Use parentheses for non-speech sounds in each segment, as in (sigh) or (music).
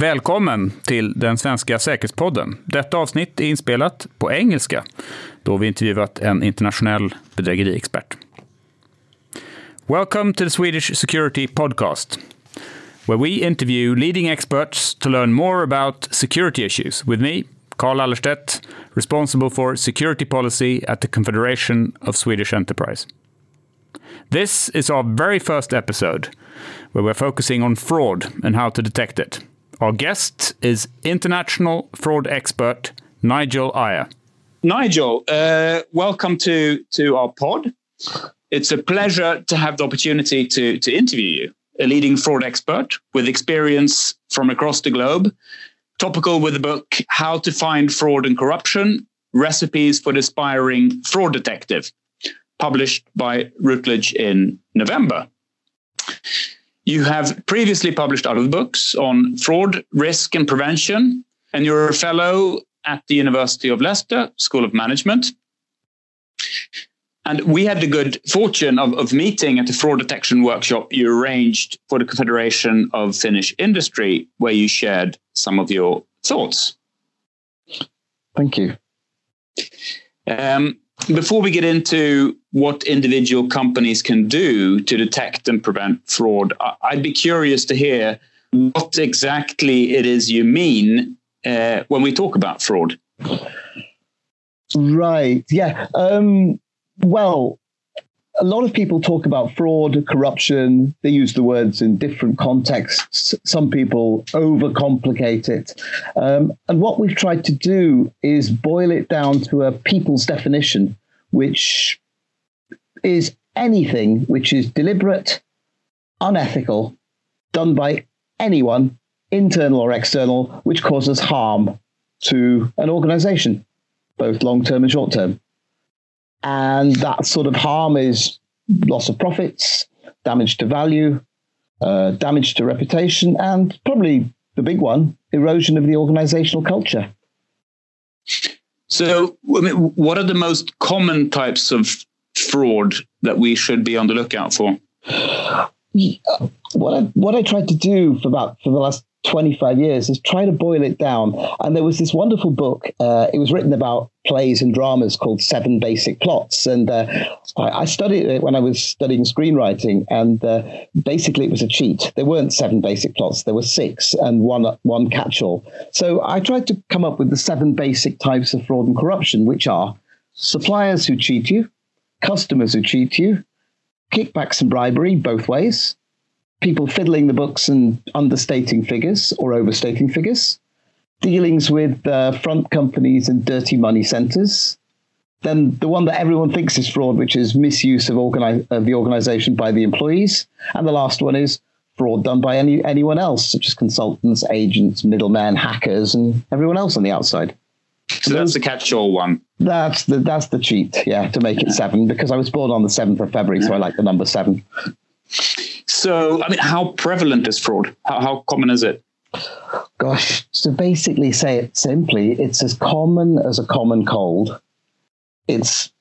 Välkommen till den svenska säkerhetspodden. Detta avsnitt är inspelat på engelska då vi intervjuat en internationell bedrägeriexpert. Welcome to the Swedish Security Podcast, where we interview leading experts to learn more about security issues with me, Carl Allerstedt, responsible for security policy at the Confederation of Swedish Enterprise. This is our very first episode, where we're focusing on fraud and how to detect it. Our guest is international fraud expert Nigel Iyer. Nigel, uh, welcome to, to our pod. It's a pleasure to have the opportunity to, to interview you, a leading fraud expert with experience from across the globe, topical with the book How to Find Fraud and Corruption Recipes for the Aspiring Fraud Detective, published by Routledge in November. You have previously published other books on fraud, risk, and prevention, and you're a fellow at the University of Leicester School of Management. And we had the good fortune of, of meeting at the fraud detection workshop you arranged for the Confederation of Finnish Industry, where you shared some of your thoughts. Thank you. Um, before we get into what individual companies can do to detect and prevent fraud, I'd be curious to hear what exactly it is you mean uh, when we talk about fraud. Right. Yeah. Um, well, a lot of people talk about fraud, corruption. They use the words in different contexts. Some people overcomplicate it. Um, and what we've tried to do is boil it down to a people's definition, which is anything which is deliberate, unethical, done by anyone, internal or external, which causes harm to an organization, both long term and short term. And that sort of harm is loss of profits, damage to value, uh, damage to reputation, and probably the big one, erosion of the organizational culture. So, I mean, what are the most common types of fraud that we should be on the lookout for? What I, what I tried to do for about for the last 25 years is try to boil it down. And there was this wonderful book. Uh, it was written about plays and dramas called Seven Basic Plots. And uh, I, I, studied it when I was studying screenwriting. And uh, basically, it was a cheat. There weren't seven basic plots, there were six and one, one catch all. So I tried to come up with the seven basic types of fraud and corruption, which are suppliers who cheat you, customers who cheat you, kickbacks and bribery both ways people fiddling the books and understating figures or overstating figures, dealings with uh, front companies and dirty money centers. Then the one that everyone thinks is fraud, which is misuse of, organi- of the organization by the employees. And the last one is fraud done by any, anyone else, such as consultants, agents, middlemen, hackers, and everyone else on the outside. So that's the catch-all one. That's the that's the cheat, yeah, to make it seven because I was born on the seventh of February, so I like the number seven. So, I mean, how prevalent is fraud? How, how common is it? Gosh, to basically say it simply, it's as common as a common cold. It's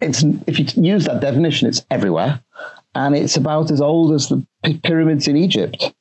it's if you use that definition, it's everywhere, and it's about as old as the pyramids in Egypt.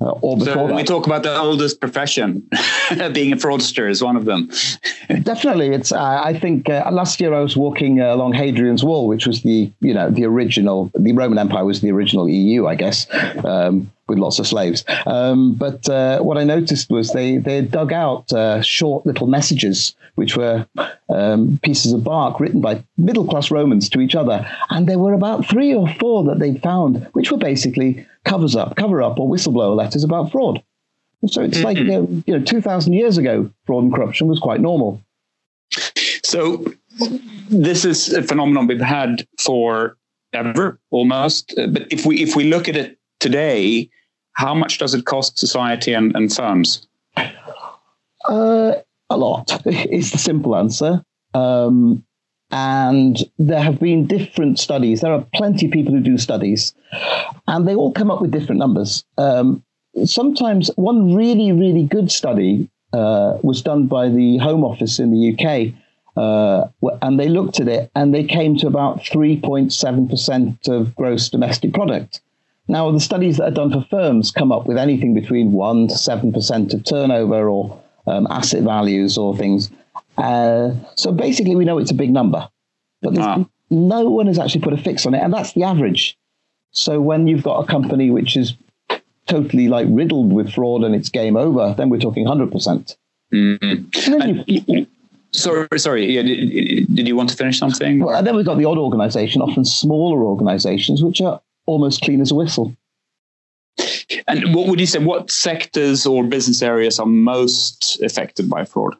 Uh, or so when we talk about the oldest profession, (laughs) being a fraudster is one of them. (laughs) Definitely, it's. Uh, I think uh, last year I was walking uh, along Hadrian's Wall, which was the you know the original. The Roman Empire was the original EU, I guess, um, with lots of slaves. Um, but uh, what I noticed was they they dug out uh, short little messages, which were um, pieces of bark written by middle class Romans to each other, and there were about three or four that they found, which were basically covers up, cover up, or whistleblower letters about fraud. so it's mm-hmm. like you know, you know, two thousand years ago, fraud and corruption was quite normal. So this is a phenomenon we've had for ever almost. But if we if we look at it today, how much does it cost society and, and firms? Uh, a lot (laughs) is the simple answer. Um, and there have been different studies. There are plenty of people who do studies, and they all come up with different numbers. Um, sometimes one really, really good study uh, was done by the Home Office in the UK, uh, and they looked at it and they came to about 3.7% of gross domestic product. Now, the studies that are done for firms come up with anything between 1% to 7% of turnover or um, asset values or things. Uh, so basically, we know it's a big number, but ah. no one has actually put a fix on it, and that's the average. So when you've got a company which is totally like riddled with fraud and it's game over, then we're talking 100%. Mm-hmm. sorry, sorry. Yeah, did, did, you want to finish something? Well, and then we've got the odd organization, often smaller organizations, which are almost clean as a whistle. And what would you say? What sectors or business areas are most affected by fraud?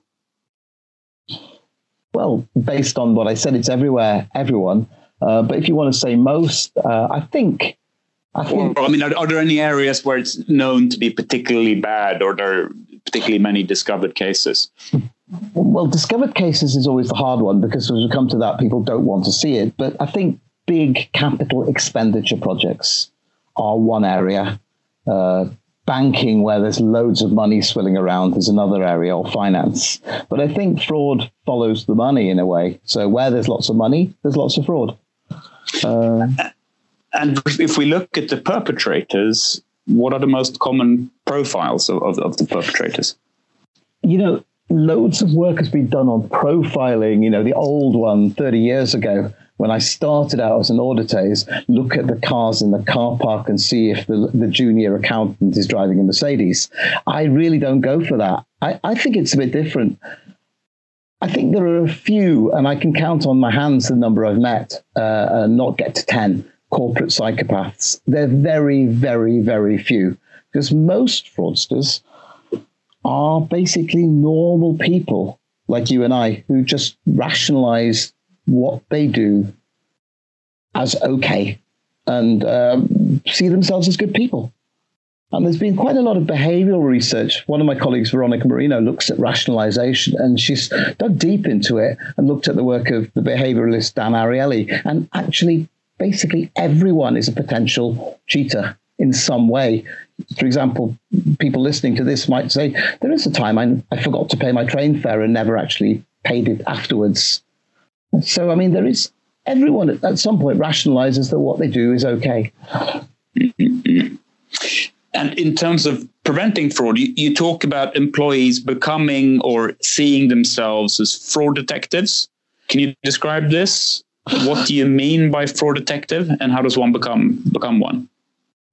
Well, based on what I said, it's everywhere, everyone. Uh, but if you want to say most, uh, I think. I, think or, I mean, are, are, there any areas where it's known to be particularly bad, or there are particularly many discovered cases? Well, discovered cases is always the hard one because as we come to that, people don't want to see it. But I think big capital expenditure projects are one area. Uh, banking, where there's loads of money swilling around, is another area, or finance. But I think fraud follows the money in a way. So where there's lots of money, there's lots of fraud. Uh, and if we look at the perpetrators, what are the most common profiles of, of, of the perpetrators? You know, loads of work has been done on profiling. You know, the old one 30 years ago when I started out as an auditor is look at the cars in the car park and see if the, the junior accountant is driving a Mercedes. I really don't go for that. I, I think it's a bit different. I think there are a few, and I can count on my hands the number I've met, uh, and not get to 10 corporate psychopaths. They're very, very, very few because most fraudsters are basically normal people like you and I who just rationalize what they do as okay and um, see themselves as good people. And there's been quite a lot of behavioral research. One of my colleagues, Veronica Morino, looks at rationalization and she's dug deep into it and looked at the work of the behavioralist Dan Ariely. And actually, basically, everyone is a potential cheater in some way. For example, people listening to this might say, There is a time I, I forgot to pay my train fare and never actually paid it afterwards. So, I mean, there is everyone at some point rationalizes that what they do is okay. And in terms of preventing fraud, you, you, talk about employees becoming or seeing themselves as fraud detectives. Can you describe this? What do you mean by fraud detective, and how does one become become one?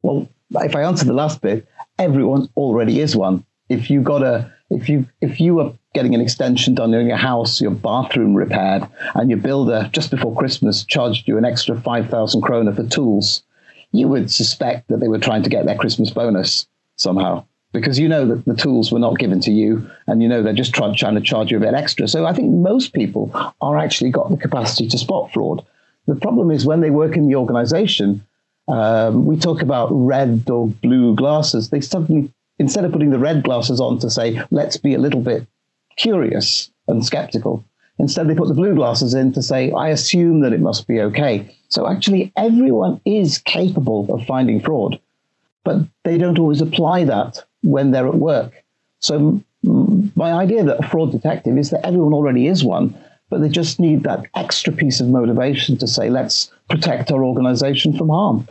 Well, if I answer the last bit, everyone already is one. If you got a if you if you were getting an extension done in your house, your bathroom repaired, and your builder just before Christmas charged you an extra 5,000 krona for tools, you would suspect that they were trying to get their Christmas bonus somehow because you know that the tools were not given to you and you know they're just trying, trying to charge you a bit extra. So I think most people are actually got the capacity to spot fraud. The problem is when they work in the organization, um, we talk about red or blue glasses. They suddenly, instead of putting the red glasses on to say, let's be a little bit curious and skeptical. Instead, they put the blue glasses in to say, I assume that it must be okay. So actually, everyone is capable of finding fraud, but they don't always apply that when they're at work. So my idea that a fraud detective is that everyone already is one, but they just need that extra piece of motivation to say, let's protect our organization from harm.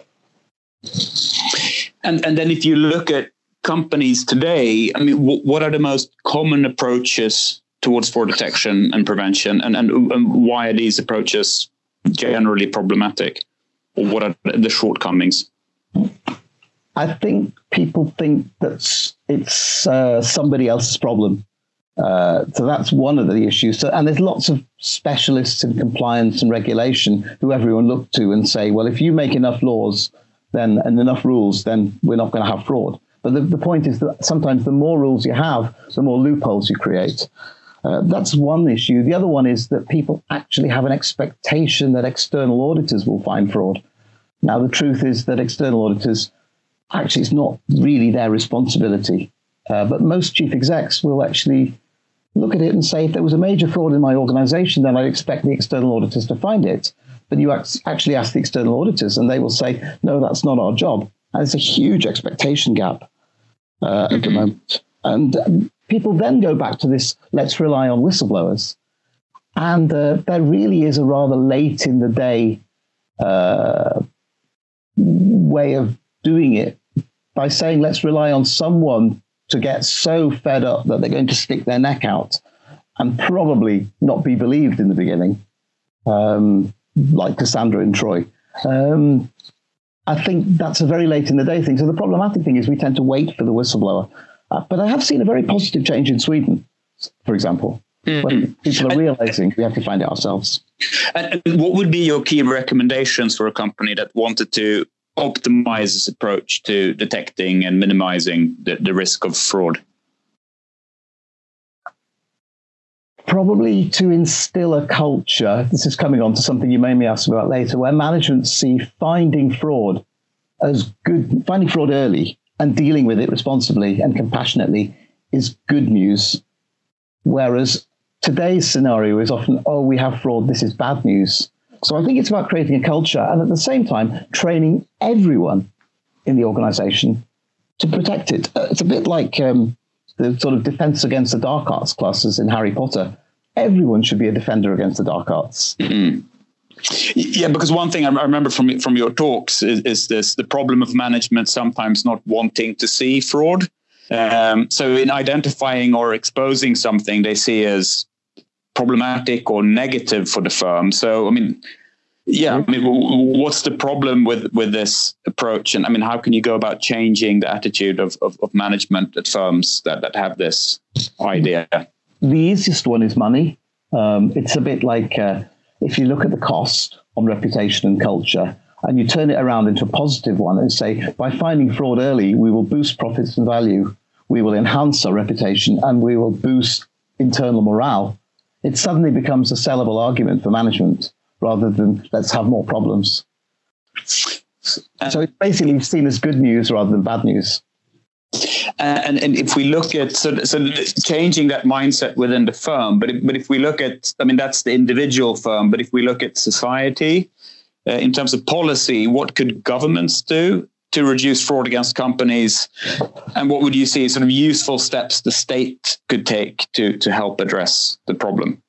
And, and then if you look at companies today, I mean, w- what are the most common approaches towards fraud detection and prevention, and, and, and why are these approaches generally problematic, or what are the shortcomings? I think people think that it's uh, somebody else's problem. Uh, so that's one of the issues. So, and there's lots of specialists in compliance and regulation who everyone look to and say, well, if you make enough laws, then and enough rules, then we're not going to have fraud. But the, the point is that sometimes the more rules you have, the more loopholes you create. Uh, that's one issue. The other one is that people actually have an expectation that external auditors will find fraud. Now, the truth is that external auditors actually it's not really their responsibility. Uh, but most chief execs will actually look at it and say, if there was a major fraud in my organization, then I'd expect the external auditors to find it. But you actually ask the external auditors, and they will say, no, that's not our job. And it's a huge expectation gap uh, at the mm-hmm. moment. And um, people then go back to this let's rely on whistleblowers. And uh, there really is a rather late in the day uh, way of doing it by saying, let's rely on someone to get so fed up that they're going to stick their neck out and probably not be believed in the beginning, um, like Cassandra in Troy. Um, I think that's a very late in the day thing. So the problematic thing is we tend to wait for the whistleblower. Uh, but I have seen a very positive change in Sweden, for example, mm-hmm. when people are realizing we have to find it ourselves. And what would be your key recommendations for a company that wanted to optimize its approach to detecting and minimizing the, the risk of fraud? Probably to instill a culture. This is coming on to something you may be ask about later, where management see finding fraud as good, finding fraud early and dealing with it responsibly and compassionately is good news. Whereas today's scenario is often, oh, we have fraud, this is bad news. So I think it's about creating a culture and at the same time training everyone in the organization to protect it. It's a bit like um, the sort of defense against the dark arts classes in Harry Potter. Everyone should be a defender against the dark arts. Mm-hmm. Yeah, because one thing I remember from from your talks is, is this the problem of management sometimes not wanting to see fraud. Um, so in identifying or exposing something they see as problematic or negative for the firm. So I mean, yeah, I mean, what's the problem with with this approach? And I mean, how can you go about changing the attitude of of, of management at firms that that have this idea? The easiest one is money. Um, it's a bit like uh, if you look at the cost on reputation and culture, and you turn it around into a positive one and say, by finding fraud early, we will boost profits and value, we will enhance our reputation, and we will boost internal morale. It suddenly becomes a sellable argument for management rather than let's have more problems. So it's basically seen as good news rather than bad news. And, and if we look at so, so changing that mindset within the firm, but if, but if we look at, I mean, that's the individual firm. But if we look at society, uh, in terms of policy, what could governments do to reduce fraud against companies, and what would you see sort of useful steps the state could take to to help address the problem?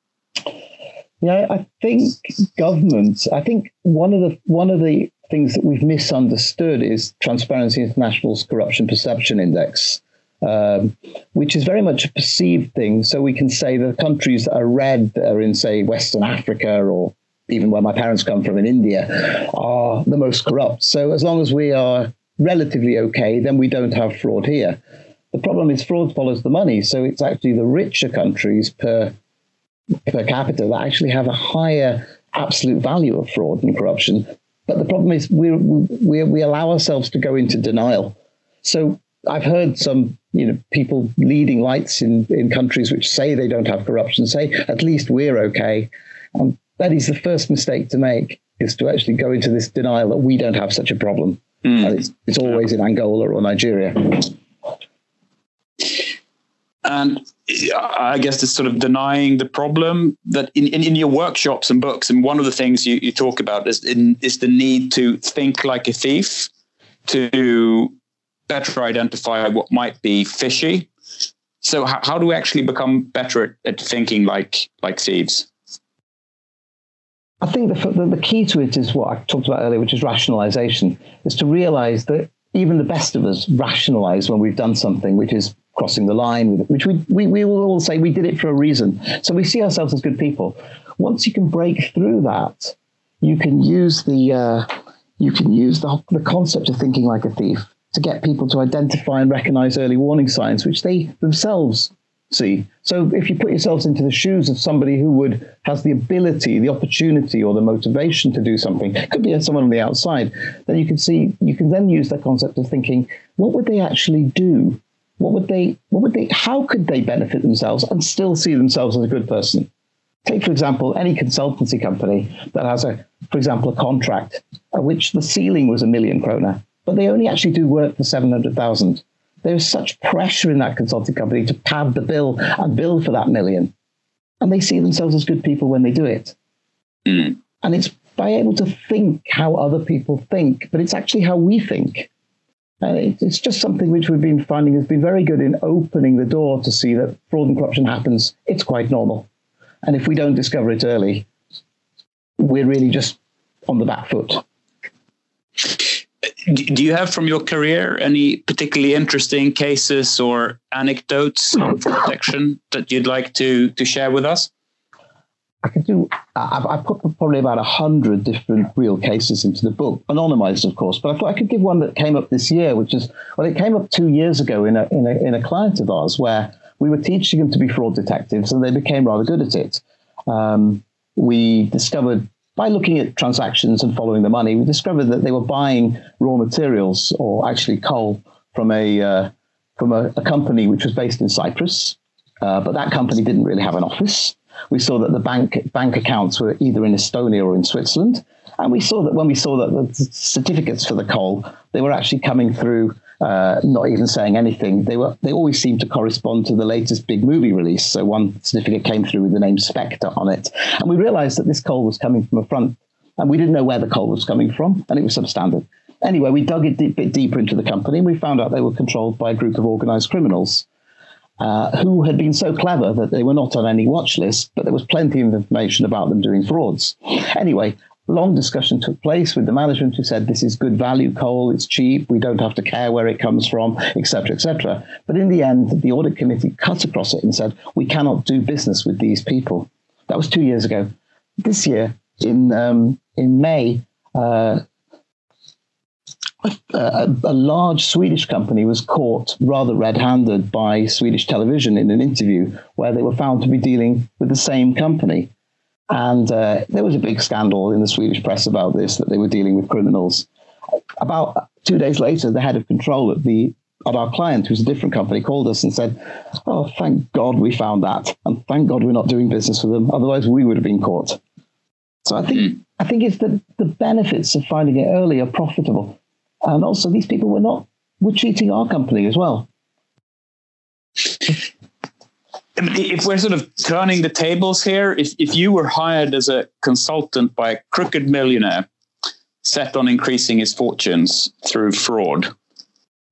Yeah, I think governments. I think one of the one of the things that we've misunderstood is Transparency International's Corruption Perception Index, um, which is very much a perceived thing. So we can say the countries that are red, that are in say Western Africa or even where my parents come from in India, are the most corrupt. So as long as we are relatively okay, then we don't have fraud here. The problem is fraud follows the money. So it's actually the richer countries per per capita that actually have a higher absolute value of fraud and corruption. But the problem is we we we allow ourselves to go into denial. So I've heard some you know people leading lights in in countries which say they don't have corruption say at least we're okay. And that is the first mistake to make is to actually go into this denial that we don't have such a problem. Mm. It's, it's always in Angola or Nigeria. And I guess it's sort of denying the problem that in, in, in, your workshops and books, and one of the things you, you talk about is in, is the need to think like a thief to better identify what might be fishy. So how, how do we actually become better at, at thinking like like thieves? I think the, the, the key to it is what I talked about earlier, which is rationalization, is to realize that even the best of us rationalize when we've done something which is crossing the line, which we, we, we will all say we did it for a reason. So we see ourselves as good people. Once you can break through that, you can use the uh, you can use the, the concept of thinking like a thief to get people to identify and recognize early warning signs, which they themselves see. So if you put yourselves into the shoes of somebody who would has the ability, the opportunity, or the motivation to do something, could be someone on the outside, then you can see you can then use that concept of thinking, what would they actually do? What would they what would they how could they benefit themselves and still see themselves as a good person? Take for example any consultancy company that has a for example a contract at which the ceiling was a million krona but they only actually do work for 700,000 there's such pressure in that consulting company to pad the bill and bill for that million. And they see themselves as good people when they do it. Mm. and it's by able to think how other people think but it's actually how we think Uh, and it's just something which we've been finding has been very good in opening the door to see that fraud and corruption happens. It's quite normal. And if we don't discover it early, we're really just on the back foot. do you have from your career any particularly interesting cases or anecdotes of protection that you'd like to to share with us? I could do. I've, I've put probably about a hundred different real cases into the book, anonymized, of course. But I thought I could give one that came up this year, which is well, it came up two years ago in a in a, in a client of ours where we were teaching them to be fraud detectives, and they became rather good at it. Um, we discovered by looking at transactions and following the money, we discovered that they were buying raw materials or actually coal from a uh, from a, a, company which was based in Cyprus, uh, but that company didn't really have an office. We saw that the bank bank accounts were either in Estonia or in Switzerland, and we saw that when we saw that the certificates for the coal they were actually coming through uh, not even saying anything. They were they always seemed to correspond to the latest big movie release. So one certificate came through with the name Spectre on it, and we realised that this coal was coming from a front, and we didn't know where the coal was coming from, and it was substandard. Anyway, we dug a bit deeper into the company, and we found out they were controlled by a group of organised criminals. Uh, who had been so clever that they were not on any watch list, but there was plenty of information about them doing frauds. Anyway, long discussion took place with the management who said this is good value coal, it's cheap, we don't have to care where it comes from, etc., etc. But in the end, the audit committee cut across it and said we cannot do business with these people. That was two years ago. This year, in um, in May, uh, a, a, large Swedish company was caught rather red-handed by Swedish television in an interview where they were found to be dealing with the same company. And uh, there was a big scandal in the Swedish press about this that they were dealing with criminals. About two days later, the head of control at the at our client, who's a different company, called us and said, "Oh, thank God we found that, and thank God we're not doing business with them. Otherwise, we would have been caught." So I think mm. I think it's the the benefits of finding it early are profitable, and also these people were not were cheating our company as well if we're sort of turning the tables here, if, if you were hired as a consultant by a crooked millionaire set on increasing his fortunes through fraud,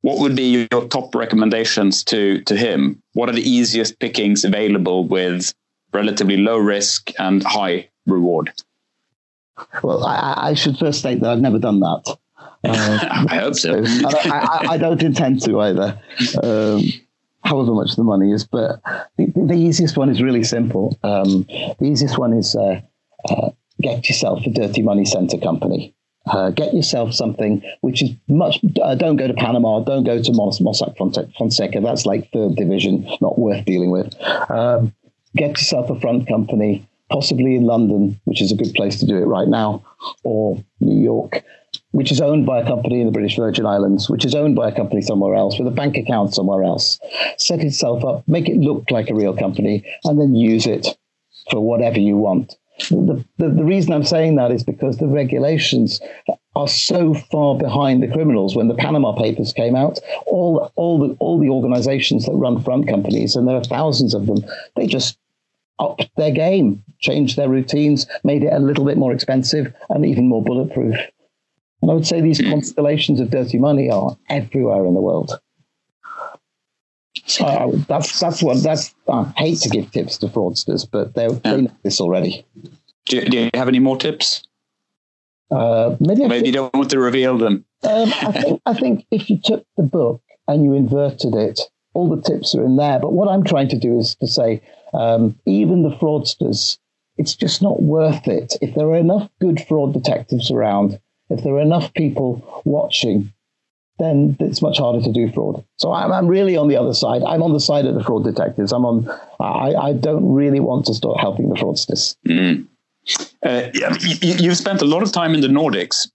what would be your top recommendations to, to him? What are the easiest pickings available with relatively low risk and high reward? Well, I, I should first state that I've never done that. Uh, (laughs) I hope so. I, I, I, don't intend to either. Um, however much the money is. But the, the easiest one is really simple. Um, the easiest one is uh, uh, get yourself a dirty money center company. Uh, get yourself something which is much. Uh, don't go to Panama. Don't go to Mos- Mossack Fonseca. That's like third division, not worth dealing with. Um, get yourself a front company, possibly in London, which is a good place to do it right now, or New York which is owned by a company in the British Virgin Islands, which is owned by a company somewhere else with a bank account somewhere else. Set itself up, make it look like a real company, and then use it for whatever you want. The, the, the reason I'm saying that is because the regulations are so far behind the criminals. When the Panama Papers came out, all all the all the organisations that run front companies, and there are thousands of them, they just upped their game, changed their routines, made it a little bit more expensive and even more bulletproof. And I would say these hmm. constellations of dirty money are everywhere in the world. So uh, that's that's what that's. I hate to give tips to fraudsters, but they they know this already. Do you, do you have any more tips? Uh, maybe maybe you don't want to reveal them. Um, I (laughs) think I think if you took the book and you inverted it, all the tips are in there. But what I'm trying to do is to say, um, even the fraudsters, it's just not worth it. If there are enough good fraud detectives around, if there are enough people watching, then it's much harder to do fraud. So I'm, I'm really on the other side. I'm on the side of the fraud detectives. I'm on. I, I don't really want to start helping the fraudsters. Mm. Uh, you, have spent a lot of time in the Nordics.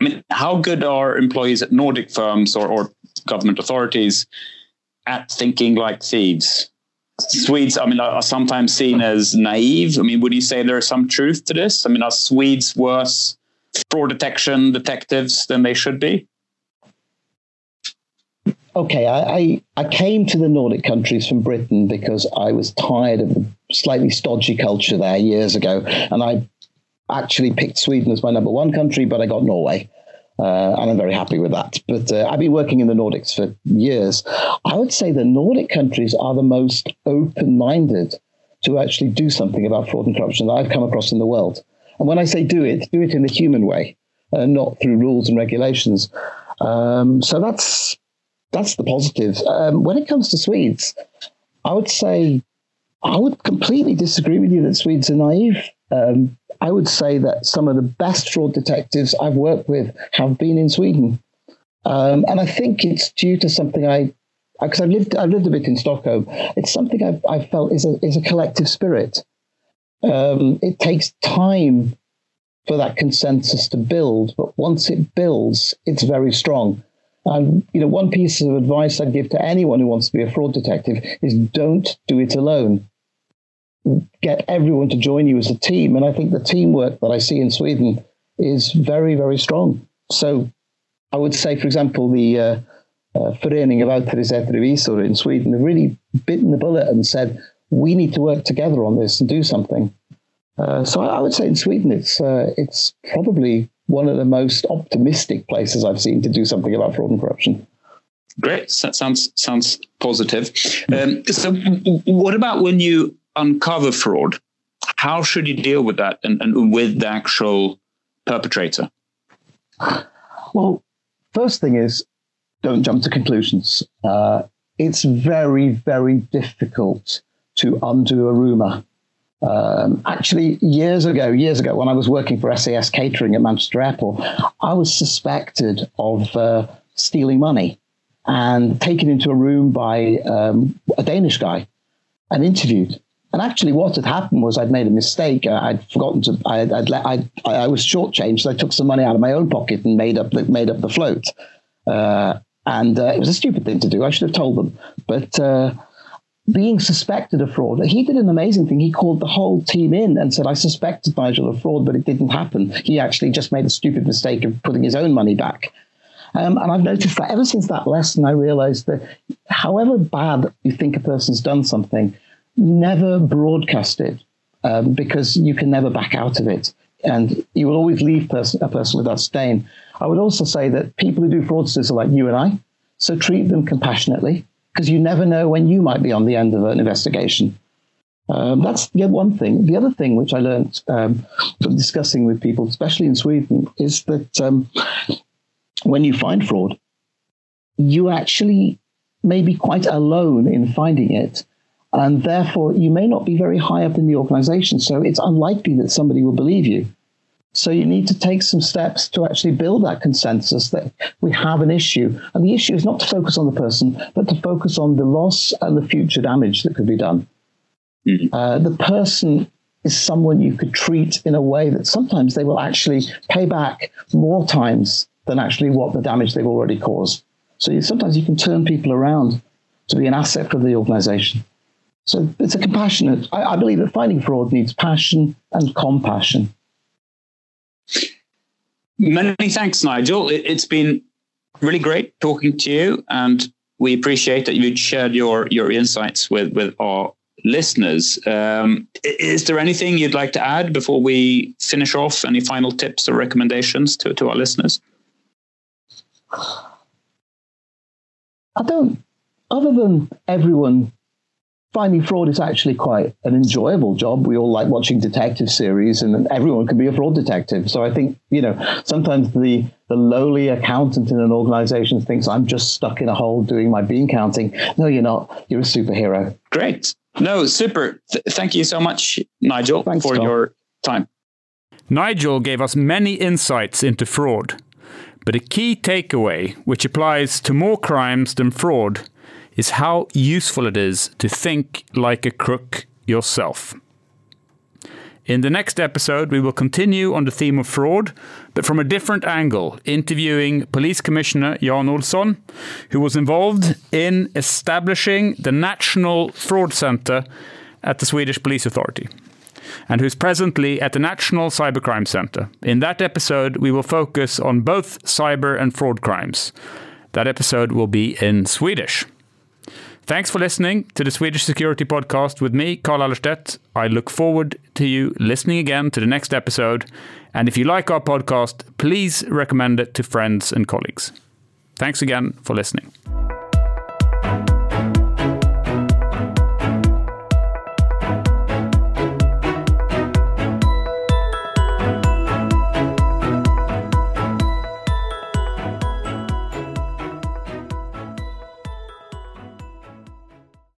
I mean, how good are employees at Nordic firms or, or government authorities at thinking like thieves? Swedes, I mean, are sometimes seen as naive. I mean, would you say there is some truth to this? I mean, are Swedes worse fraud detection detectives than they should be? Okay, I, I, I, came to the Nordic countries from Britain because I was tired of the slightly stodgy culture there years ago. And I actually picked Sweden as my number one country, but I got Norway. Uh, and I'm very happy with that. But uh, I've been working in the Nordics for years. I would say the Nordic countries are the most open minded to actually do something about fraud and corruption that I've come across in the world. And when I say do it, do it in the human way, uh, not through rules and regulations. Um, so that's that's the positive. Um, when it comes to Swedes, I would say I would completely disagree with you that Swedes are naive. Um, I would say that some of the best fraud detectives I've worked with have been in Sweden, um, and I think it's due to something I because I've lived I've lived a bit in Stockholm. It's something I've, I've felt is a is a collective spirit. Um, it takes time for that consensus to build, but once it builds, it's very strong. And you know, one piece of advice I'd give to anyone who wants to be a fraud detective is don't do it alone. Get everyone to join you as a team, and I think the teamwork that I see in Sweden is very, very strong. So, I would say, for example, the uh, uh, Förening Auktoriserade Revisor in Sweden have really bitten the bullet and said we need to work together on this and do something. Uh, so I, would say in Sweden, it's uh, it's probably one of the most optimistic places I've seen to do something about fraud and corruption. Great, that sounds sounds positive. Um, so, what about when you uncover fraud? How should you deal with that and, and with the actual perpetrator? Well, first thing is don't jump to conclusions. Uh, it's very, very difficult to undo a rumor. Um, actually, years ago, years ago, when I was working for SAS Catering at Manchester Airport, I was suspected of uh, stealing money and taken into a room by um, a Danish guy and interviewed. And actually, what had happened was I'd made a mistake. I'd forgotten to. I'd, I'd let, I'd, I was shortchanged. So I took some money out of my own pocket and made up made up the float. Uh, and uh, it was a stupid thing to do. I should have told them. But uh, being suspected of fraud, he did an amazing thing. He called the whole team in and said, I suspected Nigel of fraud, but it didn't happen. He actually just made a stupid mistake of putting his own money back. Um, and I've noticed that ever since that lesson, I realized that however bad you think a person's done something, never broadcast it um, because you can never back out of it. And you will always leave person, a person with that stain. I would also say that people who do fraudsters are like you and I, so treat them compassionately because you never know when you might be on the end of an investigation. Um, that's the one thing. The other thing which I learned um, from discussing with people, especially in Sweden, is that um, when you find fraud, you actually may be quite alone in finding it. And therefore, you may not be very high up in the organization. So it's unlikely that somebody will believe you. So you need to take some steps to actually build that consensus that we have an issue. And the issue is not to focus on the person, but to focus on the loss and the future damage that could be done. Mm-hmm. Uh, the person is someone you could treat in a way that sometimes they will actually pay back more times than actually what the damage they've already caused. So you, sometimes you can turn people around to be an asset for the organization. So it's a compassionate, I, I believe that fighting fraud needs passion and compassion. Many thanks, Nigel. It, has been really great talking to you, and we appreciate that you shared your your insights with with our listeners. Um, is there anything you'd like to add before we finish off? Any final tips or recommendations to, to our listeners? I don't. Other than everyone finding fraud is actually quite an enjoyable job. We all like watching detective series, and everyone can be a fraud detective. So I think you know sometimes the the lowly accountant in an organization thinks I'm just stuck in a hole doing my bean counting. No, you're not. You're a superhero. Great. No, super. Th- thank you so much, Nigel, Thanks, for your time. Nigel gave us many insights into fraud, but a key takeaway, which applies to more crimes than fraud, is how useful it is to think like a crook yourself. In the next episode, we will continue on the theme of fraud, but from a different angle, interviewing Police Commissioner Jan Olsson, who was involved in establishing the National Fraud Center at the Swedish Police Authority, and who's presently at the National Cybercrime Center. In that episode, we will focus on both cyber and fraud crimes. That episode will be in Swedish. Thanks for listening to the Swedish Security Podcast with me, Carl Allerstedt. I look forward to you listening again to the next episode. And if you like our podcast, please recommend it to friends and colleagues. Thanks again for listening.